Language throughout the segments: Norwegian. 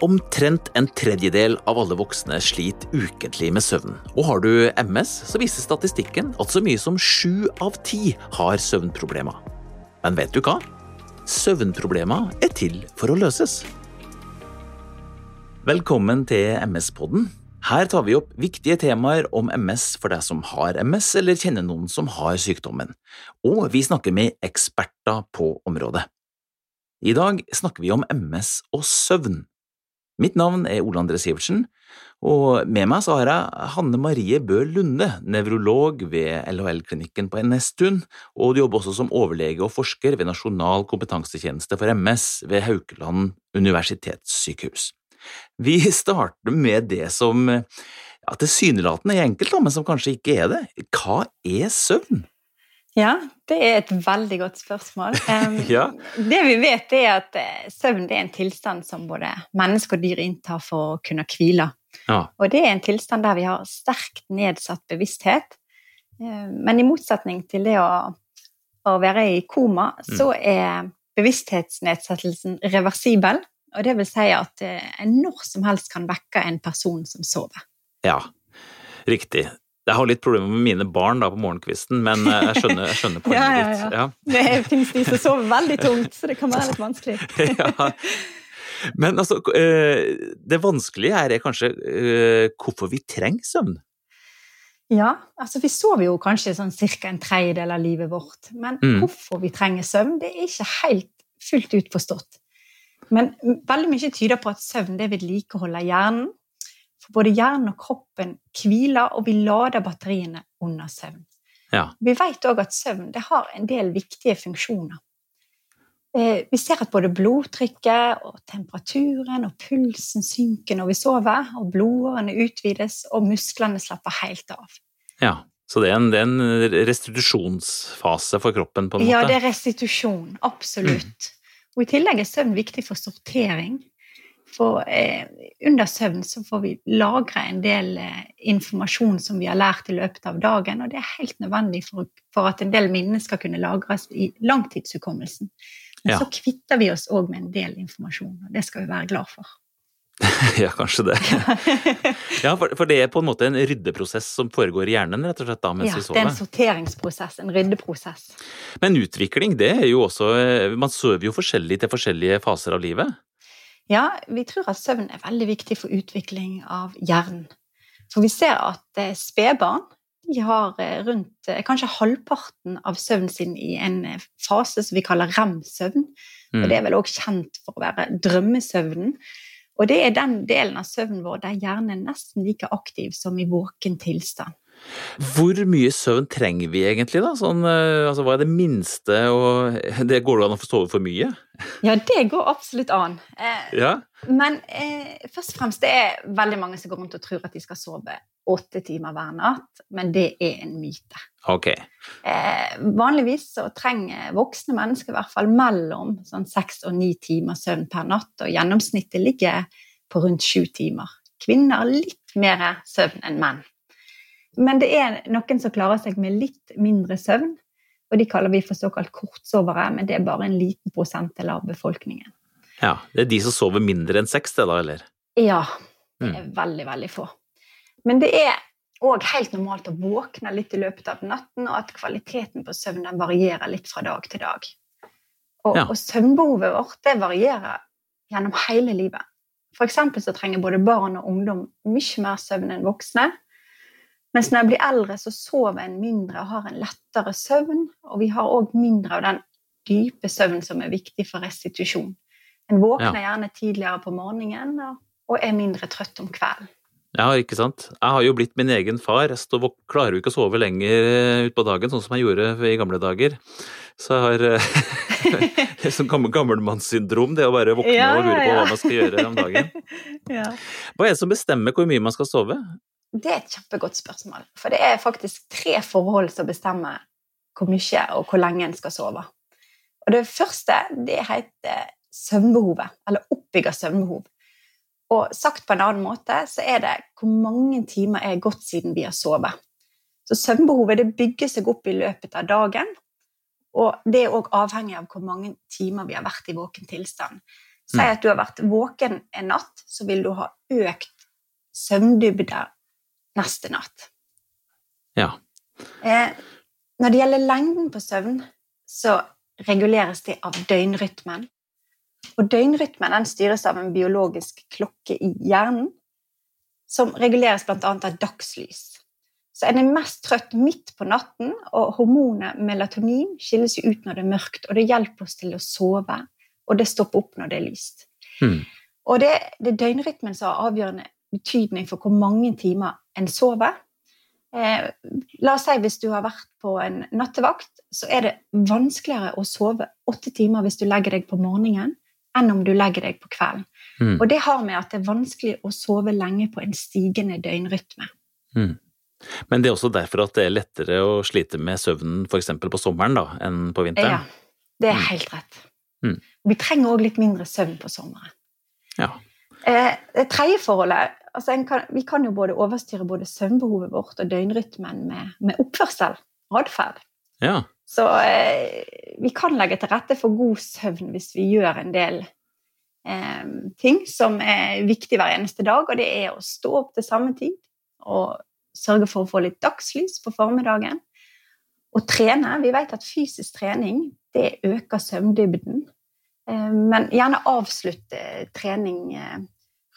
Omtrent en tredjedel av alle voksne sliter ukentlig med søvn. Og har du MS, så viser statistikken at så mye som sju av ti har søvnproblemer. Men vet du hva? Søvnproblemer er til for å løses. Velkommen til MS-podden. Her tar vi opp viktige temaer om MS for deg som har MS eller kjenner noen som har sykdommen, og vi snakker med eksperter på området. I dag snakker vi om MS og søvn. Mitt navn er Ole André Sivertsen, og med meg så har jeg Hanne Marie Bø Lunde, nevrolog ved LHL-klinikken på Nestun, og du jobber også som overlege og forsker ved Nasjonal kompetansetjeneste for MS ved Haukeland universitetssykehus. Vi starter med det som ja, tilsynelatende er enkelt, men som kanskje ikke er det. Hva er søvn? Ja, det er et veldig godt spørsmål. Um, ja. Det vi vet, er at eh, søvn er en tilstand som både mennesker og dyr inntar for å kunne hvile. Ja. Og det er en tilstand der vi har sterkt nedsatt bevissthet. Ehm, men i motsetning til det å, å være i koma, mm. så er bevissthetsnedsettelsen reversibel. Og det vil si at en eh, når som helst kan vekke en person som sover. Ja, riktig. Jeg har litt problemer med mine barn da på morgenkvisten, men eh, jeg skjønner, jeg skjønner poenget ja, ja, ja. ditt. Ja. Det finnes de som sover veldig tungt, så det kan være litt vanskelig. ja. Men altså, eh, det vanskelige her er kanskje eh, hvorfor vi trenger søvn? Ja, altså vi sover jo kanskje sånn ca. en tredjedel av livet vårt. Men mm. hvorfor vi trenger søvn, det er ikke helt fullt ut forstått. Men veldig mye tyder på at søvn det vedlikeholder hjernen, for både hjernen og kroppen hviler, og vi lader batteriene under søvn. Ja. Vi vet òg at søvn har en del viktige funksjoner. Eh, vi ser at både blodtrykket og temperaturen og pulsen synker når vi sover, og blodårene utvides, og musklene slapper helt av. Ja, Så det er, en, det er en restitusjonsfase for kroppen? på en måte? Ja, det er restitusjon. Absolutt. Mm. Og I tillegg er søvn viktig for sortering. For eh, under søvn så får vi lagre en del eh, informasjon som vi har lært i løpet av dagen, og det er helt nødvendig for, for at en del minner skal kunne lagres i langtidshukommelsen. Men ja. så kvitter vi oss òg med en del informasjon, og det skal vi være glad for. ja, kanskje det. ja, for, for, det er på en måte en ryddeprosess som foregår i hjernen rett og slett da mens ja, vi sover? Ja, det er en sorteringsprosess, en ryddeprosess. Men utvikling, det er jo også eh, Man sover jo forskjellig til forskjellige faser av livet? Ja, vi tror at søvn er veldig viktig for utvikling av hjernen. For vi ser at eh, spedbarn har eh, rundt eh, kanskje halvparten av søvnen sin i en fase som vi kaller rem-søvn. Mm. Og det er vel òg kjent for å være drømmesøvnen. Og det er den delen av søvnen vår der hjernen er nesten like aktiv som i våken tilstand. Hvor mye søvn trenger vi egentlig, da? Sånn, eh, altså, hva er det minste, og det går det an å få sove for mye? Ja, det går absolutt an. Eh, ja. Men eh, først og fremst det er veldig mange som går rundt og tror at de skal sove åtte timer hver natt, men det er en myte. Okay. Eh, vanligvis så trenger voksne mennesker i hvert fall mellom sånn seks og ni timer søvn per natt, og gjennomsnittet ligger på rundt sju timer. Kvinner har litt mer søvn enn menn. Men det er noen som klarer seg med litt mindre søvn, og de kaller vi for såkalt kortsovere, men det er bare en liten prosentdel av befolkningen. Ja, Det er de som sover mindre enn seks, det da, eller? Ja. Det er mm. veldig, veldig få. Men det er òg helt normalt å våkne litt i løpet av natten, og at kvaliteten på søvnen varierer litt fra dag til dag. Og, ja. og søvnbehovet vårt det varierer gjennom hele livet. For eksempel så trenger både barn og ungdom mye mer søvn enn voksne. Mens når jeg blir eldre, så sover en mindre og har en lettere søvn. Og vi har òg mindre av den dype søvnen som er viktig for restitusjon. En våkner ja. gjerne tidligere på morgenen og er mindre trøtt om kvelden. Ja, ikke sant. Jeg har jo blitt min egen far. Jeg klarer jo ikke å sove lenger eh, utpå dagen, sånn som jeg gjorde i gamle dager. Så jeg har det sånn gammel, gammelmannssyndrom, det å bare våkne ja, og lure på hva man skal gjøre om dagen. ja. Hva er det som bestemmer hvor mye man skal sove? Det er et kjempegodt spørsmål. For det er faktisk tre forhold som bestemmer hvor mye og hvor lenge en skal sove. Og det første det heter søvnbehovet, eller oppbygger søvnbehov. Og sagt på en annen måte så er det hvor mange timer er gått siden vi har sovet. Så søvnbehovet det bygger seg opp i løpet av dagen, og det er òg avhengig av hvor mange timer vi har vært i våken tilstand. Si mm. at du har vært våken en natt, så vil du ha økt søvndybde neste natt. Ja. Eh, når det gjelder lengden på søvn, så reguleres det av døgnrytmen. Og døgnrytmen den styres av en biologisk klokke i hjernen, som reguleres bl.a. av dagslys. Så er mest trøtt midt på natten, og hormonet melatonin skilles ut når det er mørkt, og det hjelper oss til å sove, og det stopper opp når det er lyst. Mm. Og det, det er døgnrytmen som har avgjørende betydning for hvor mange timer en sover. Eh, la oss si hvis du har vært på en nattevakt, så er det vanskeligere å sove åtte timer hvis du legger deg på morgenen, enn om du legger deg på kvelden. Mm. Og det har med at det er vanskelig å sove lenge på en stigende døgnrytme. Mm. Men det er også derfor at det er lettere å slite med søvnen f.eks. på sommeren da, enn på vinteren? Ja, det er mm. helt rett. Mm. Vi trenger òg litt mindre søvn på sommeren. Ja. Eh, det tredje forholdet altså kan, Vi kan jo både overstyre både søvnbehovet vårt og døgnrytmen med, med oppførsel, atferd. Ja. Så eh, vi kan legge til rette for god søvn hvis vi gjør en del eh, ting som er viktig hver eneste dag, og det er å stå opp til samme tid og sørge for å få litt dagslys på formiddagen. Og trene. Vi vet at fysisk trening det øker søvndybden. Eh, men gjerne avslutte trening eh,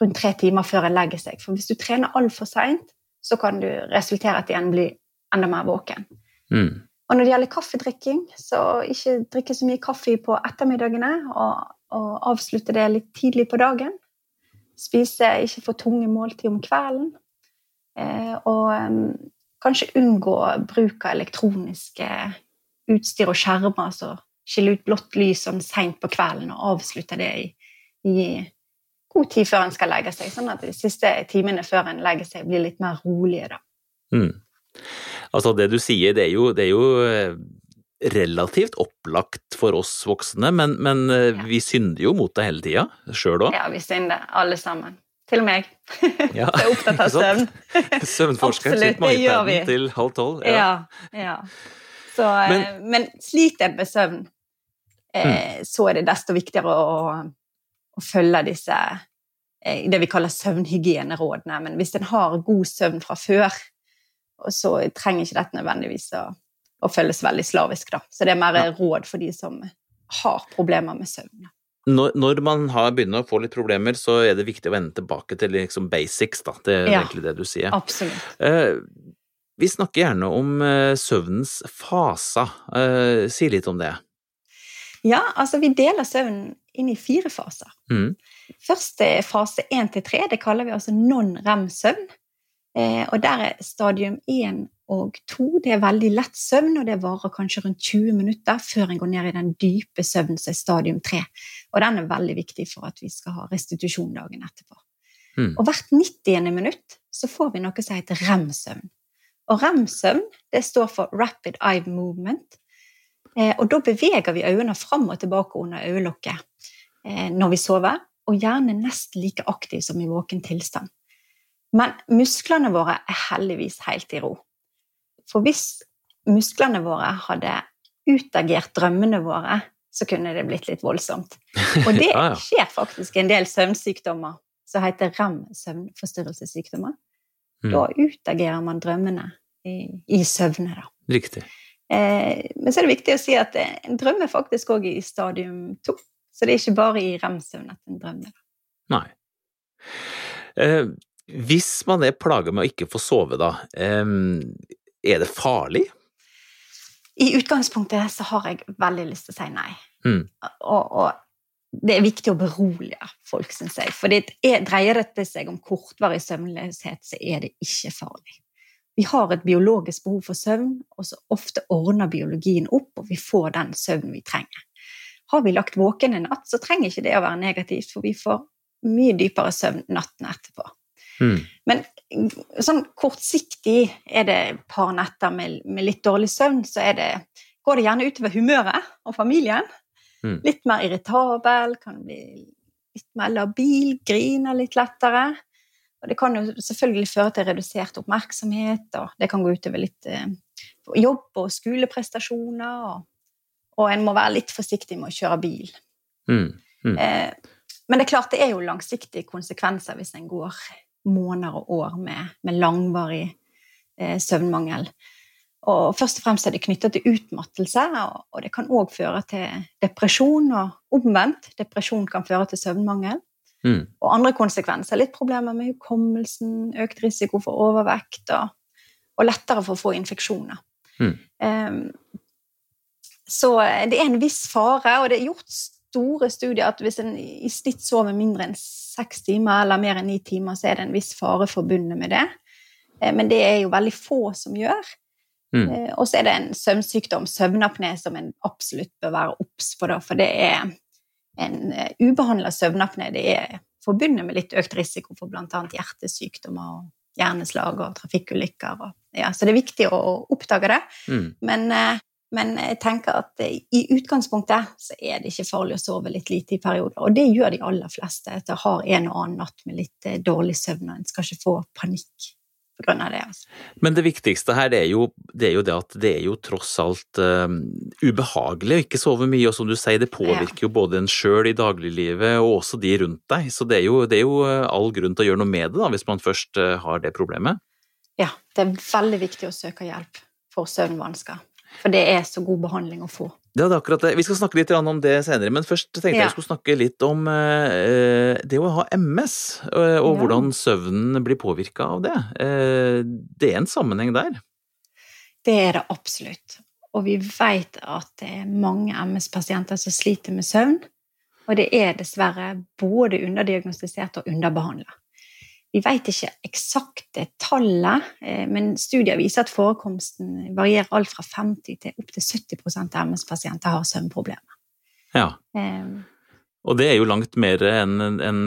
rundt tre timer før en legger seg. For hvis du trener altfor seint, så kan du resultere at en blir enda mer våken. Mm. Og når det gjelder kaffedrikking, så ikke drikke så mye kaffe på ettermiddagene, og, og avslutte det litt tidlig på dagen. Spise ikke for tunge måltid om kvelden. Eh, og um, kanskje unngå bruk av elektroniske utstyr og skjermer. altså Skille ut blått lys sånn seint på kvelden og avslutte det i, i god tid før en skal legge seg, sånn at de siste timene før en legger seg, blir litt mer rolige. da. Mm. Altså, det du sier, det er jo, det er jo eh, relativt opplagt for oss voksne, men, men eh, ja. vi synder jo mot det hele tida, sjøl òg. Ja, vi synder, alle sammen. Til meg. Ja. er opptatt av søvn. Søvnforskeren sitter med iPaden til halv tolv. Ja. ja, ja. Så, eh, men, men sliter jeg med søvn, mm. så er det desto viktigere å, å følge disse eh, det vi kaller søvnhygienerådene. Men hvis en har god søvn fra før, så trenger ikke dette nødvendigvis å, å føles veldig slavisk. Da. Så det er mer råd for de som har problemer med søvn. Når, når, man har begynner å få litt problemer, så er det viktig å vende tilbake til liksom basics, da. Det er ja, egentlig det du sier. Absolutt. Eh, vi snakker gjerne om eh, søvnens faser. Eh, si litt om det. Ja, altså vi deler søvnen inn i fire faser. Mm. Første fase én til tre, det kaller vi altså non-rem-søvn. Eh, og der er stadium én og to det er veldig lett søvn, og det varer kanskje rundt 20 minutter før en går ned i den dype søvnen som er stadium tre. Og den er veldig viktig for at vi skal ha restitusjon dagen etterpå. Mm. Og hvert 90. minutt så får vi noe som heter rem-søvn. Og rem-søvn det står for rapid eye movement. Eh, og da beveger vi øynene fram og tilbake under øyelokket eh, når vi sover, og gjerne nesten like aktiv som i våken tilstand. Men musklene våre er heldigvis helt i ro. For hvis musklene våre hadde utagert drømmene våre, så kunne det blitt litt voldsomt. Og det skjer faktisk en del søvnsykdommer som heter REM, søvnforstyrrelsessykdommer. Mm. Da utagerer man drømmene i, i søvne, da. Riktig. Eh, men så er det viktig å si at en drømmer faktisk òg i stadium to. Så det er ikke bare i rem-søvn at en drømmer. Nei. Eh, hvis man er plaga med å ikke få sove, da, er det farlig? I utgangspunktet så har jeg veldig lyst til å si nei. Mm. Og, og, det er viktig å berolige folk, syns jeg. For er, dreier dette seg om kortvarig søvnløshet, så er det ikke farlig. Vi har et biologisk behov for søvn, og så ofte ordner biologien opp, og vi får den søvnen vi trenger. Har vi lagt våken en natt, så trenger ikke det å være negativt, for vi får mye dypere søvn natten etterpå. Mm. Men sånn kortsiktig er det et par netter med, med, litt dårlig søvn, så det, går det gjerne utover humøret og familien. Mm. Litt mer irritabel, kan bli litt mer labil, griner litt lettere. Og det kan jo selvfølgelig føre til redusert oppmerksomhet, og det kan gå utover litt eh, jobb og skoleprestasjoner. Og, og, en må være litt forsiktig med å kjøre bil. Mm. Mm. Eh, Men det er klart det er jo langsiktige konsekvenser hvis en går måneder og år med, med langvarig eh, søvnmangel. Og først og fremst er det knytta til utmattelse, og det kan òg føre til depresjon. Og omvendt, depresjon kan føre til søvnmangel. Mm. Og andre konsekvenser. Litt problemer med hukommelsen, økt risiko for overvekt og, og lettere for å få infeksjoner. Mm. Um, så det er en viss fare, og det er gjort store studier at hvis en i snitt sover mindre enn seks timer eller mer enn ni timer, så er det en viss fare forbundet med det. Eh, men det er jo veldig få som gjør. Mm. Eh, og så er det en søvnsykdom, søvnapné, som en absolutt bør være obs på, for det er en eh, ubehandla søvnapné. Det er forbundet med litt økt risiko for bl.a. hjertesykdommer og hjerneslag og trafikkulykker. Ja, så det er viktig å, oppdage det. Mm. Men, uh, men, jeg tenker at uh, i utgangspunktet så er det ikke farlig å sove litt lite i perioder. Og det gjør de aller fleste etter å ha en og annen natt med litt dårlig søvn. Og en skal ikke få panikk pga. det. Altså. Men det viktigste her det er, jo, det er, jo, det at det er jo tross alt uh, ubehagelig å ikke sove mye, og som du sier, det påvirker ja. jo både en sjøl i dagliglivet og også de rundt deg. Så det er, jo, det er, jo, eh, all grunn til å gjøre noe med det da, hvis man først uh, har det problemet. Ja, det er veldig viktig å søke hjelp for søvnvansker, for det er så god behandling å få. Det er akkurat det. Vi skal snakke litt om det senere, men først tenkte jeg ja. jeg skulle snakke litt om eh, det å ha MS, eh, og hvordan søvnen blir påvirka av det. Eh, det er en sammenheng der? Det er det absolutt. Og vi vet at det er mange MS-pasienter som sliter med søvn. Og det er dessverre både underdiagnostisert og underbehandla. Vi vet ikke eksakte tallet, eh, men studier viser at forekomsten varierer alt fra 50 til opptil 70% av MS-pasienter har søvnproblemer. Ja. Um, og det er jo langt mer enn en, en,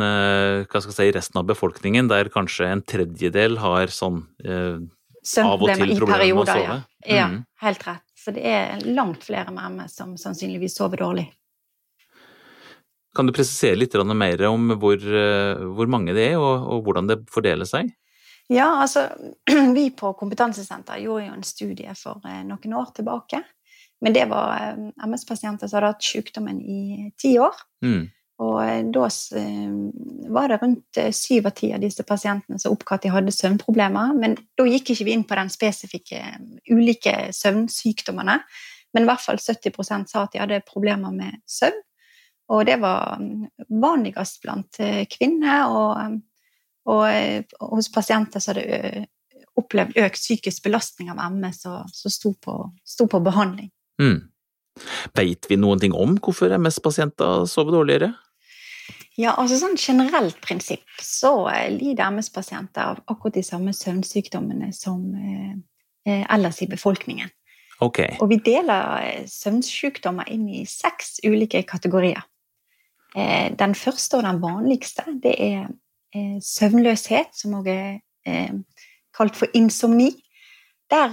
si, resten av befolkningen, der kanskje en tredjedel har sånn eh, av og til problemer med å sove. Ja, ja, mm. helt rett. Så det er langt flere med MS som sannsynligvis sover dårlig. Kan du presisere litt mer om hvor, eh, hvor mange det er, og, og, hvordan det fordeler seg? Ja, altså Vi på Kompetansesenter gjorde jo en studie for eh, noen år tilbake. Men det var eh, MS-pasienter som hadde hatt sykdommen i ti år. Mm. Og da var det rundt syv av ti av disse pasientene som oppga at de hadde søvnproblemer. Men da gikk ikke vi inn på den spesifikke ulike søvnsykdommene. Men i hvert fall 70% sa at de hadde problemer med søvn. Og det var mm, vanligst blant eh, kvinner, og, og, eh, og hos pasienter som hadde eh, opplevd økt psykisk belastning av MS, som sto på, sto på behandling. Mm. Vet vi noen ting om hvorfor MS-pasienter sover dårligere? Ja, altså sånn generelt prinsipp så lider MS-pasienter av akkurat de samme søvnsykdommene som eh, ellers i befolkningen. Okay. Og vi deler søvnsykdommer inn i seks ulike kategorier. Eh, den første og den vanligste det er eh, søvnløshet, som også er eh, kalt for insomni. Der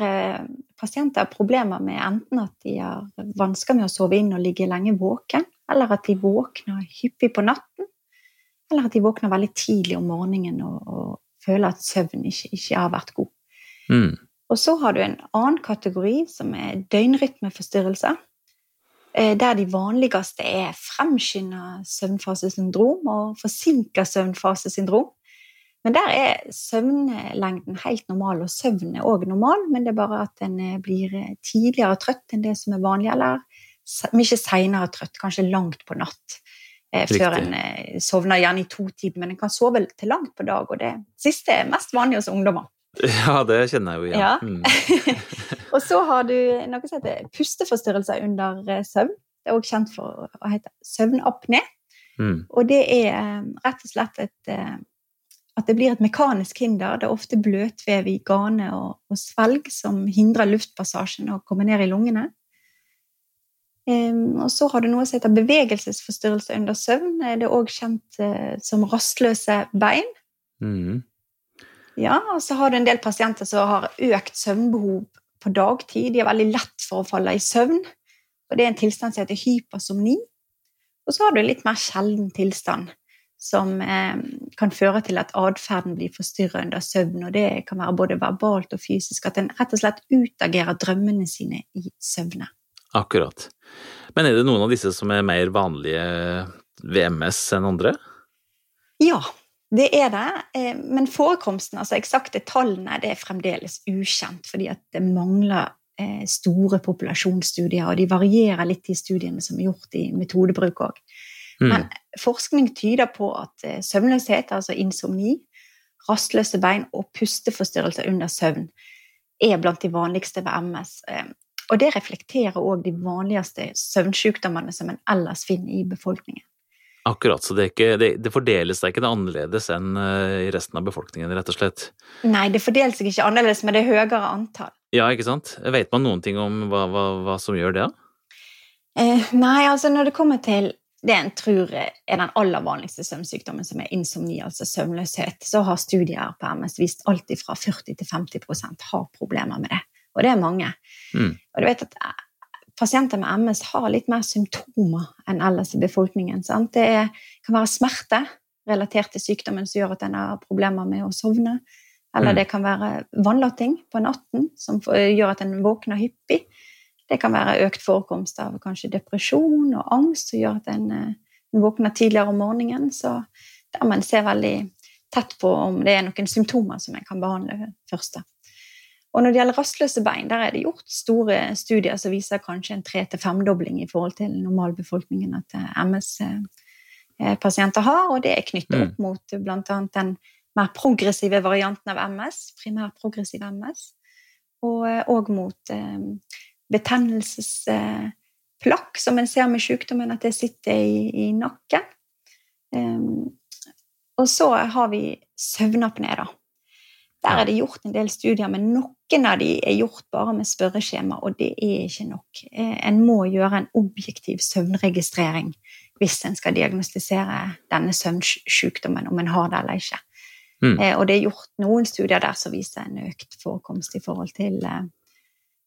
pasienter har problemer med enten at de har vansker med å sove inn og ligge lenge våken, eller at de våkner hyppig på natten, eller at de våkner veldig tidlig om morgenen og, og føler at søvnen ikke, ikke har vært god. Mm. Og så har du en annen kategori som er døgnrytmeforstyrrelser. Eh, der de vanligste er fremskynda søvnfasesyndrom og forsinka søvnfasesyndrom. Men der er søvnlengden helt normal, og søvnen er òg normal, men det er bare at en eh, blir eh, tidligere trøtt enn det som er vanlig, eller mye seinere trøtt, kanskje langt på natt. Riktig. Før en sovner gjerne i to tid, men en kan sove til langt på dag, og det siste er mest vanlig hos ungdommer. Ja, det kjenner jeg jo igjen. Ja. Mm. og så har du noe som heter pusteforstyrrelser under eh, søvn. Det er også kjent for å hete søvnapné. Mm. Og det er eh, rett og slett et eh, at det blir et mekanisk hinder. Det er ofte bløtvev i gane og, og svelg som hindrer luftpassasjen å komme ned i lungene. Um, og så har du noe som heter bevegelsesforstyrrelse under søvn. Det er òg kjent uh, som rastløse bein. Mm. Ja, og så har du en del pasienter som har økt søvnbehov på dagtid. De er veldig lett for å falle i søvn. Og det er en tilstand som heter hypersomni. Og så har du en litt mer sjelden tilstand som eh, kan føre til at atferden blir forstyrra under søvn. Og det kan være både verbalt og fysisk. At en rett og slett utagerer drømmene sine i søvne. Akkurat. Men er det noen av disse som er mer vanlige ved MS enn andre? Ja, det er det. Eh, men forekomsten, altså eksakte tallene, det er fremdeles ukjent. Fordi at det mangler eh, store populasjonsstudier, og de varierer litt i studiene som er gjort i metodebruk òg. Mm. Men forskning tyder på at eh, søvnløshet, altså insomni, rastløse bein og pusteforstyrrelser under søvn er blant de vanligste ved MS. Og det reflekterer òg de vanligste søvnsykdommene som en ellers finner i befolkningen. Akkurat, så det, ikke, det, det fordeles seg ikke annerledes enn eh, i resten av befolkningen, rett og slett? Nei, det fordeler seg ikke annerledes, men det er høyere antall. Ja, ikke sant. Vet man noen ting om hva, hva, hva som gjør det? Eh, nei, altså når det kommer til det en tror er den aller vanligste søvnsykdommen, som er insomni, altså søvnløshet, så har studier på MS vist alt fra 40 til 50% har problemer med det. Og det er mange. Mm. Og du vet at pasienter med MS har litt mer symptomer enn ellers i befolkningen. Sant? Det er, kan være smerte relatert til sykdommen som gjør at en har problemer med å sovne. Eller mm. det kan være vannlåting på natten som gjør at en våkner hyppig. Det kan være økt forekomst av kanskje depresjon og angst som gjør at en, en eh, våkner tidligere om morgenen. Så der man ser veldig tett på om det er noen symptomer som en kan behandle først. da. Og når det gjelder rastløse bein, der er det gjort store studier som viser kanskje en tre til femdobling i forhold til normalbefolkningen at eh, MS-pasienter eh, har, og det er knyttet mm. opp mot bl.a. den mer progressive varianten av MS, primærprogressiv MS, og òg eh, mot betennelsesplakk, som en ser med sykdommen, at det sitter i, i nakken. Og så har vi søvnapné, da. Der er det gjort en del studier, men noen av de er gjort bare med spørreskjema, og det er ikke nok. Eh, en må gjøre en objektiv søvnregistrering hvis en skal diagnostisere denne søvnsykdommen, om en har det eller ikke. Mm. Eh, og det er gjort noen studier der som viser en økt forekomst i forhold til, eh,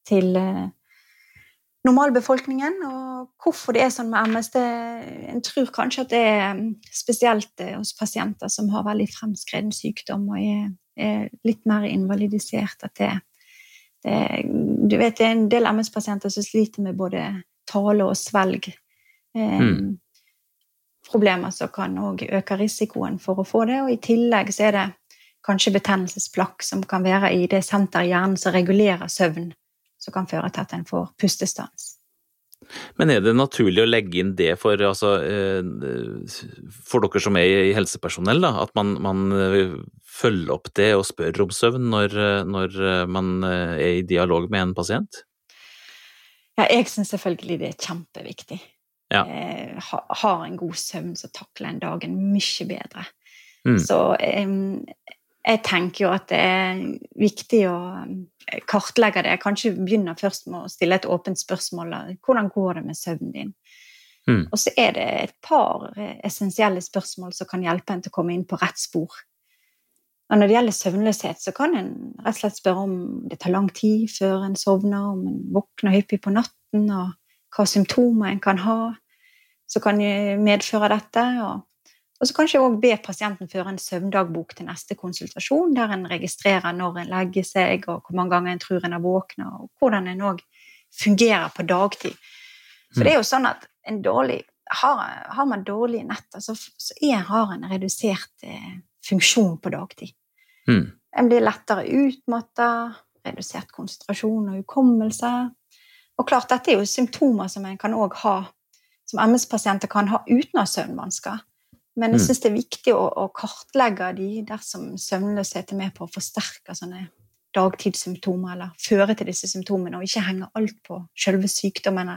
til normalbefolkningen. Og hvorfor det er sånn med MS, det, en tror kanskje at det er spesielt hos pasienter som har veldig fremskreden sykdom og er er litt mer invalidisert. At det, det, du vet, det er en del MS-pasienter som sliter med både tale og svelg. Eh, mm. Problemer som kan òg øke risikoen for å få det. Og i tillegg så er det kanskje betennelsesplakk som kan være i det senteret i hjernen som regulerer søvn, som kan føre til at en får pustestans. Men er det naturlig å legge inn det for, altså, eh, for dere som er i helsepersonell, da, at man, man eh, følger opp det og spør om søvn når, når man eh, er i dialog med en pasient? Ja, jeg syns selvfølgelig det er kjempeviktig. Ja. Ha, har en god søvn, så takler en dagen mye bedre. Mm. Så jeg tenker jo at det er viktig å kartlegge det. Kanskje begynne først med å stille et åpent spørsmål. Hvordan går det med søvnen din? Mm. Og så er det et par essensielle spørsmål som kan hjelpe en til å komme inn på rett spor. Og når det gjelder søvnløshet, så kan en rett og slett spørre om det tar lang tid før en sovner, om en våkner hyppig på natten, og hva symptomer en kan ha som kan medføre dette. og og så kanskje òg be pasienten føre en søvndagbok til neste konsultasjon, der en registrerer når en legger seg, og hvor mange ganger en tror en har våkna, og hvordan en òg fungerer på dagtid. For det er jo sånn at en dårlig Har, har man dårlige netter, så, så er, har en redusert eh, funksjon på dagtid. Mm. En blir lettere utmatta, redusert konsentrasjon og hukommelse. Og klart, dette er jo symptomer som en kan også ha, som MS-pasienter kan ha uten å ha søvnvansker. Men jeg mm. syns det er viktig å, å, kartlegge de dersom søvnløshet er med på å forsterke sånne dagtidssymptomer, eller føre til disse symptomene, og ikke henge alt på selve sykdommen.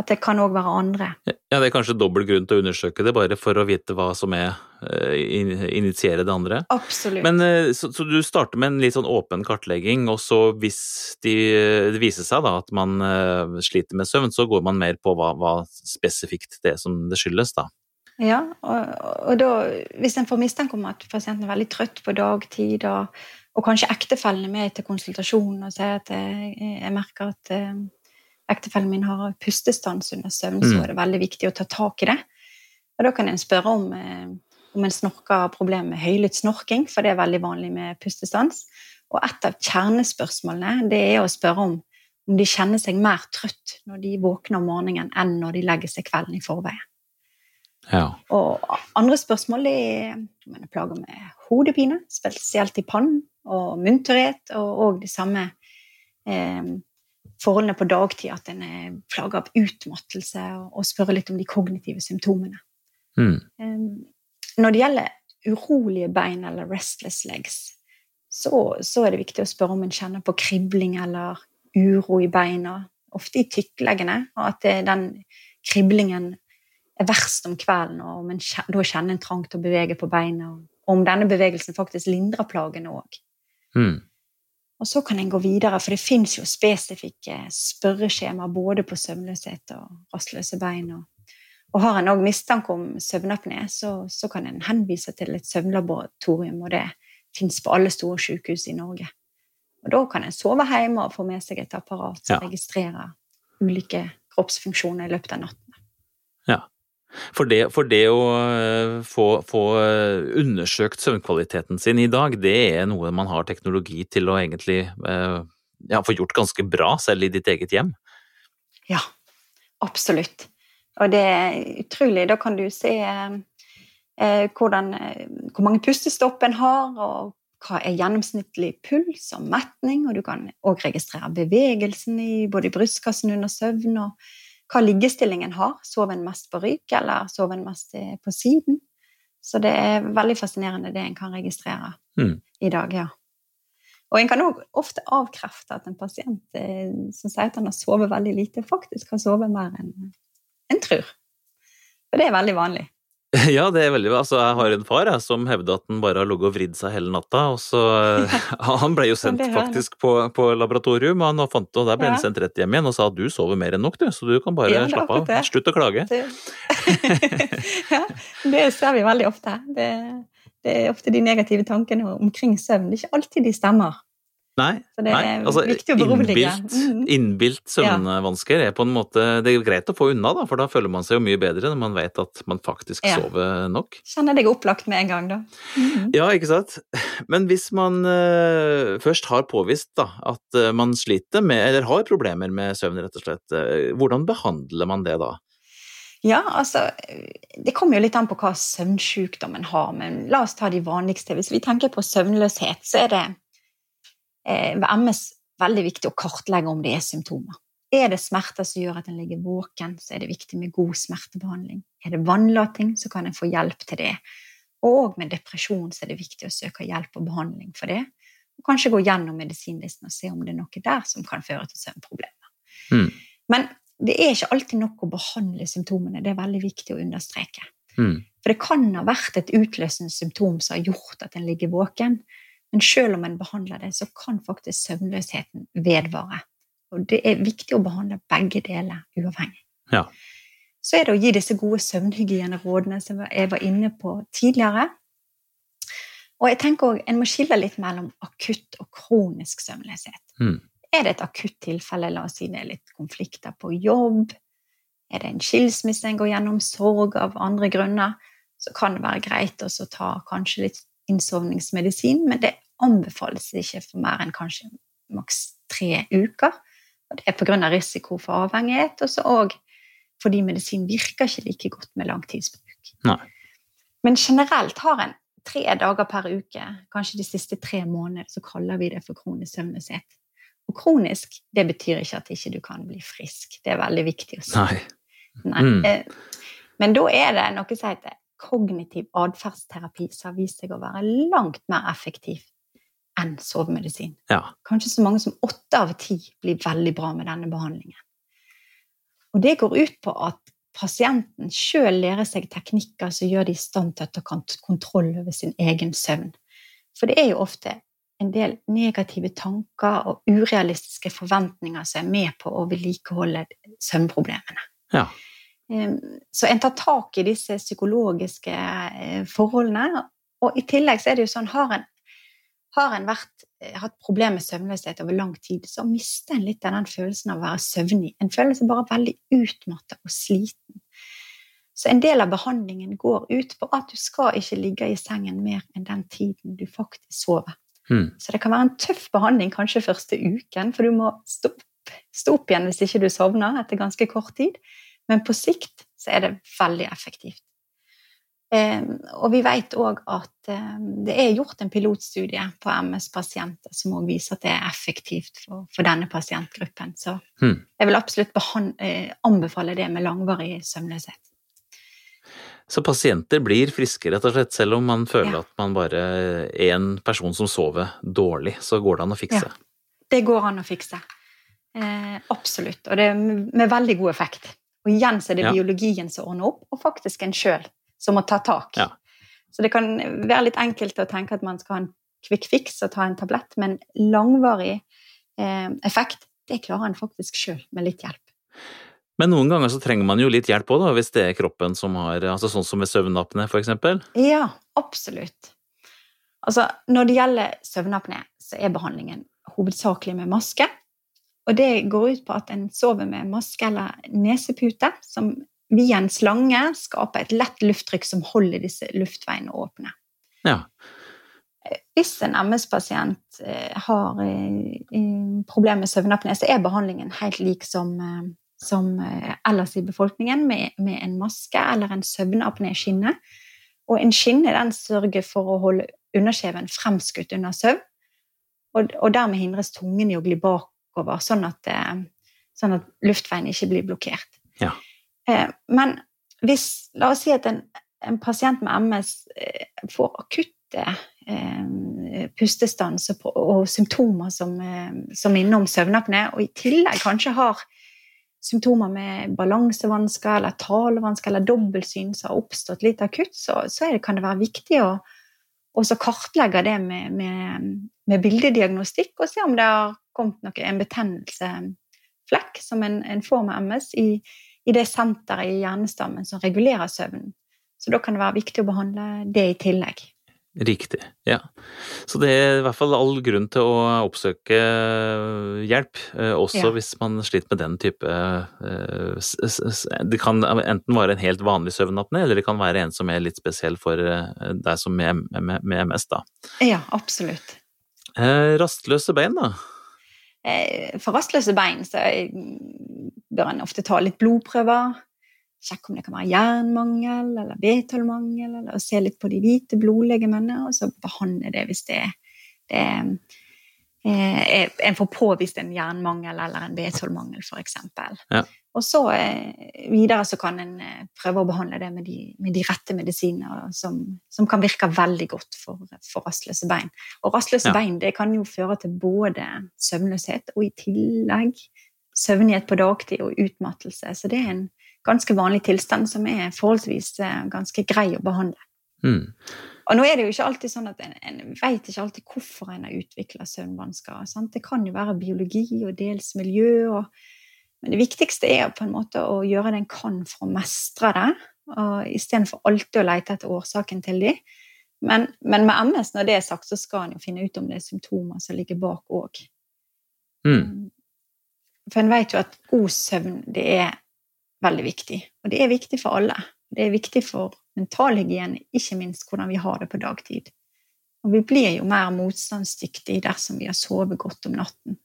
At det kan òg være andre. Ja, Det er kanskje dobbel grunn til å undersøke det, bare for å vite hva som er uh, initiere det andre. Absolutt. Men uh, så, så, du starter med en litt sånn åpen kartlegging, og så hvis de, det viser seg da at man uh, sliter med søvn, så går man mer på hva, hva spesifikt det er som det skyldes, da? Ja, og, og da, hvis en får mistanke om at pasienten er veldig trøtt på dagtid, og, og kanskje ektefellen er med til konsultasjon og sier at jeg, jeg merker at eh, ektefellen min har pustestans under søvn, mm. så er det veldig viktig å ta tak i det. Og da kan en spørre om, eh, om en snorker har problemer med høylytt snorking, for det er veldig vanlig med pustestans. Og et av kjernespørsmålene det er å spørre om om de kjenner seg mer trøtt når de våkner om morgenen enn når de legger seg kvelden i forveien. Ja. Og andre spørsmål er om en er plaga med hodepine, spesielt i pannen, og munntørrhet, og òg de samme eh, forholdene på dagtid, at en er plaga av utmattelse, og, og spørre litt om de kognitive symptomene. Mm. Eh, når det gjelder urolige bein eller restless legs, så, så, er det viktig å spørre om en kjenner på kribling eller uro i beina, ofte i tykkleggene, og at den kriblingen er verst om kvelden, og om en da kjenner en trang til å bevege på beina, og om denne bevegelsen faktisk lindrer plagene òg. Mm. Og så kan en gå videre, for det fins jo spesifikke spørreskjemaer både på søvnløshet og rastløse bein. Og, og har en òg mistanke om søvnapné, så, så, kan en henvise til et søvnlaboratorium, og det fins på alle store sykehus i Norge. Og da kan en sove hjemme og få med seg et apparat som ja. registrerer ulike kroppsfunksjoner i løpet av natten. Ja. For det, for det å eh, få, få, eh, undersøkt søvnkvaliteten sin i dag, det er noe man har teknologi til å egentlig eh, ja, få gjort ganske bra, selv i ditt eget hjem? Ja, absolutt. Og det er utrolig. Da kan du se eh, hvordan, hvor mange pustestopp en har, og hva er gjennomsnittlig puls og metning, og du kan òg registrere bevegelsen i både brystkassen under søvn, og hva liggestillingen har. Sover en mest på rygg, eller sover en mest eh, på siden? Så det er veldig fascinerende det en kan registrere mm. i dag, ja. Og en kan òg ofte avkrefte at en pasient eh, som sier at han har sovet veldig lite, faktisk har sovet mer enn en tror. For det er veldig vanlig. Ja, det er veldig bra. Altså, jeg har en far jeg, som hevder at han bare har ligget og vridd seg hele natta. og så, Han ble jo sendt faktisk på, på laboratorium, og han fant, og der ble han sendt rett hjem igjen og sa at du sover mer enn nok, du, så du kan bare ja, slappe av. Slutt å klage. Det. ja, det ser vi veldig ofte. Det, det er ofte de negative tankene omkring søvn. Det er ikke alltid de stemmer. Nei, nei, altså. Innbilt, mm. innbilt søvnvansker er på en måte Det er greit å få unna, da, for da føler man seg jo mye bedre når man vet at man faktisk ja. sover nok. Kjenner deg opplagt med en gang, da. Mm. Ja, ikke sant. Men hvis man uh, først har påvist da, at uh, man sliter med, eller har problemer med søvn, rett og slett, uh, hvordan behandler man det da? Ja, altså Det kommer jo litt an på hva søvnsykdommen har, men la oss ta de vanligste. Hvis vi tenker på søvnløshet, så er det ved MS veldig viktig å kartlegge om det er symptomer. Er det smerter som gjør at en ligger våken, så er det viktig med god smertebehandling. Er det vannlating, så kan en få hjelp til det. Og med depresjon så er det viktig å søke hjelp og behandling for det. Og kanskje gå gjennom medisinlisten og se om det er noe der som kan føre til søvnproblemer. Mm. Men det er ikke alltid nok å behandle symptomene. Det er veldig viktig å understreke. Mm. For det kan ha vært et utløsende symptom som har gjort at en ligger våken. Men selv om en behandler det, så kan faktisk søvnløsheten vedvare. Og det er viktig å behandle begge deler uavhengig. Ja. Så er det å gi disse gode søvnhygienerådene som jeg var inne på tidligere. Og jeg tenker også, En må skille litt mellom akutt og kronisk søvnløshet. Mm. Er det et akutt tilfelle, la oss si det er litt konflikter på jobb, er det en skilsmisse en går gjennom, sorg av andre grunner, så kan det være greit å ta kanskje litt innsovningsmedisin, men det anbefales ikke for mer enn kanskje maks tre uker. Og det er pga. risiko for avhengighet, og så òg fordi medisin virker ikke like godt med langtidsbruk. Nei. Men generelt har en tre dager per uke, kanskje de siste tre månedene, så kaller vi det for kronisk søvnløshet. Og kronisk, det betyr ikke at ikke du ikke kan bli frisk. Det er veldig viktig å si. Nei. Nei. Mm. Eh, men da er det noe som heter kognitiv atferdsterapi, som har vist seg å være langt mer effektiv enn sovemedisin. Ja. Kanskje så mange som åtte av ti blir veldig bra med denne behandlingen. Og det går ut på at pasienten sjøl lærer seg teknikker som gjør de i stand til å ta kontroll over sin egen søvn. For det er jo ofte en del negative tanker og urealistiske forventninger som er med på å vedlikeholde søvnproblemene. Ja. Så en tar tak i disse psykologiske eh, forholdene. Og i tillegg så er det jo sånn har en har en vært, eh, hatt problemer med søvnløshet over lang tid, så mister en litt av den følelsen av å være søvnig. En føler seg bare veldig utmattet og sliten. Så en del av behandlingen går ut på at du skal ikke ligge i sengen mer enn den tiden du faktisk sover. Mm. Så det kan være en tøff behandling kanskje første uken, for du må stå opp, stå opp igjen hvis ikke du sovner etter ganske kort tid. Men på sikt så er det veldig effektivt. Ehm, og vi vet òg at ehm, det er gjort en pilotstudie på MS-pasienter som òg viser at det er effektivt for, for denne pasientgruppen. Så hmm. jeg vil absolutt eh, anbefale det med langvarig søvnløshet. Så pasienter blir friske, rett og slett, selv om man føler ja. at man bare er en person som sover dårlig, så går det an å fikse? Ja, det går an å fikse. Eh, absolutt. Og det er med veldig god effekt. Og igjen så er det ja. biologien som ordner opp, og faktisk en sjøl som må ta tak. Ja. Så det kan være litt enkelt å tenke at man skal ha en quick fix og ta en tablett, men langvarig eh, effekt, det klarer en faktisk sjøl med litt hjelp. Men noen ganger så trenger man jo litt hjelp òg, hvis det er kroppen som har altså Sånn som med søvnapné, f.eks.? Ja, absolutt. Altså, når det gjelder søvnapné, så er behandlingen hovedsakelig med maske. Og det går ut på at en sover med maske eller nesepute, som via en slange skaper et lett lufttrykk som holder disse luftveiene åpne. Ja. Hvis en MS-pasient eh, har eh, problemer med søvnapné, så er behandlingen helt lik som, eh, som ellers i befolkningen, med, med en maske eller en søvnapné-skinne. Og en skinne den sørger for å holde underskjeven fremskutt under søvn, og, og dermed hindres tungen i å gli bakover, sånn at, sånn at luftveien ikke blir blokkert. Ja. Eh, men hvis La oss si at en, en pasient med MS eh, får akutte eh, pustestans og, og, symptomer som, som innom søvnapné, og i tillegg kanskje har symptomer med balansevansker eller talevansker eller dobbeltsyn som har oppstått litt akutt, så, så det, kan det være viktig å kartlegge det med, med, med, bildediagnostikk og se om det har kommet noe, en betennelseflekk som en, en får med MS i, i det senteret i hjernestammen som regulerer søvnen. Så da kan det være viktig å behandle det i tillegg. Riktig, ja. Så det er i hvert fall all grunn til å oppsøke hjelp, eh, også ja. hvis man sliter med den type eh, Det kan enten være en helt vanlig søvnapné, eller det kan være en som er litt spesiell for eh, deg som med, med, med MS, da. Ja, absolutt. Rastløse bein, da? For rastløse bein så bør en ofte ta litt blodprøver. Sjekke om det kan være jernmangel eller B12-mangel, eller se litt på de hvite blodlegemene, og så behandle det hvis det, det er en får påvist en jernmangel eller en B12-mangel, f.eks. Ja. Og så eh, videre så kan en eh, prøve å behandle det med de, med de rette medisiner som, som, kan virke veldig godt for, for rastløse bein. Og rastløse ja. bein det kan jo føre til både søvnløshet og i tillegg søvnighet på dagtid og utmattelse. Så det er en ganske vanlig tilstand som er forholdsvis eh, ganske grei å behandle. Mm. Og nå er det jo ikke alltid sånn at en, en vet ikke alltid hvorfor en har utvikla søvnvansker. Sant? Det kan jo være biologi og dels miljø. Og, men det viktigste er på en måte å gjøre det en kan for å mestre det, istedenfor alltid å lete etter årsaken til de. Men, men, med MS, når det er sagt, så skal en jo finne ut om det er symptomer som ligger bak òg. Mm. mm. For en vet jo at god søvn, det er veldig viktig. Og det er viktig for alle. Det er viktig for mentalhygiene, ikke minst hvordan vi har det på dagtid. Og vi blir jo mer motstandsdyktige dersom vi har sovet godt om natten.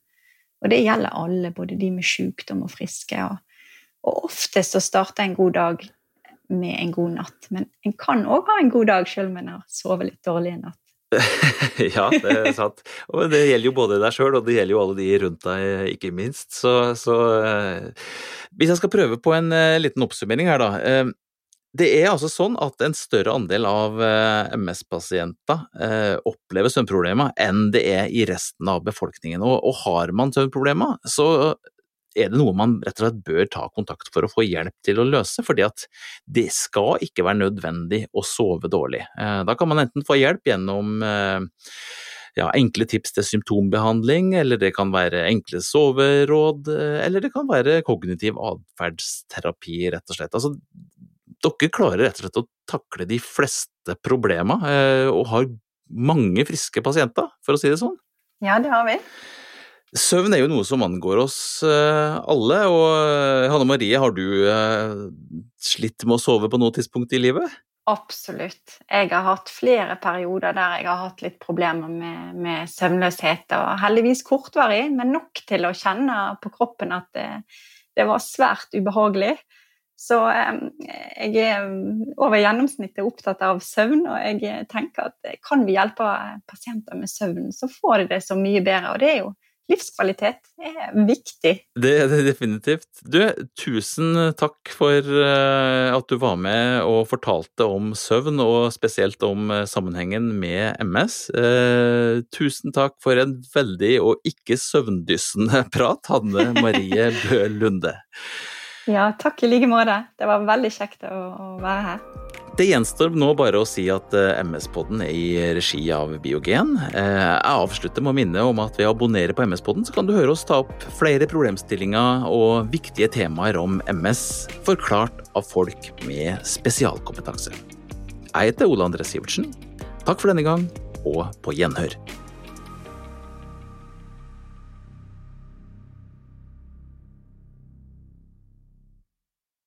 Og det gjelder alle, både de med sykdom og friske. Og, og oftest så starter en god dag med en god natt. Men en kan òg ha en god dag selv om en har sovet litt dårlig en natt. ja, det er sant. Og det gjelder jo både deg sjøl, og det gjelder jo alle de rundt deg, ikke minst. Så, så eh, Hvis jeg skal prøve på en uh, liten oppsummering her, da. Det er altså sånn at en større andel av uh, MS-pasienter opplever søvnproblemer enn det er i resten av befolkningen. Og, har man søvnproblemer, så er det noe man rett og slett bør ta kontakt for å få hjelp til å løse, fordi at det skal ikke være nødvendig å sove dårlig. Eh, da kan man enten få hjelp gjennom eh, ja, enkle tips til symptombehandling, eller det kan være enkle soveråd, eh, eller det kan være kognitiv atferdsterapi, rett og slett. Altså, dere klarer rett og slett å takle de fleste problemer, og har mange friske pasienter, for å si det sånn? Ja, det har vi. Søvn er jo noe som angår oss eh, alle, og eh, Hanne Marie, har du eh, slitt med å sove på noe tidspunkt i livet? Absolutt. Jeg har hatt flere perioder der jeg har hatt litt problemer med, med søvnløshet, og heldigvis kortvarig, men nok til å kjenne på kroppen at det, det var svært ubehagelig. Så jeg er over gjennomsnittet opptatt av søvn, og jeg tenker at kan vi hjelpe pasienter med søvn, så får de det så mye bedre. Og det er jo livskvalitet er viktig. Det er det definitivt. Du, tusen takk for eh, at du var med og fortalte om søvn, og spesielt om eh, sammenhengen med MS. Eh, tusen takk for en veldig og ikke søvndyssende prat, Hanne Marie Bø Lunde. Ja, takk i like måte. Det var veldig kjekt å, å være her. Det gjenstår nå bare å si at eh, MS-podden er i regi av Biogen. Eh, jeg avslutter med å minne om at ved å abonnere på MS-podden, så kan du høre oss ta opp flere problemstillinger og viktige temaer om MS, forklart av folk med spesialkompetanse. Jeg heter Ole André Sivertsen. Takk for denne gang, og på gjenhør.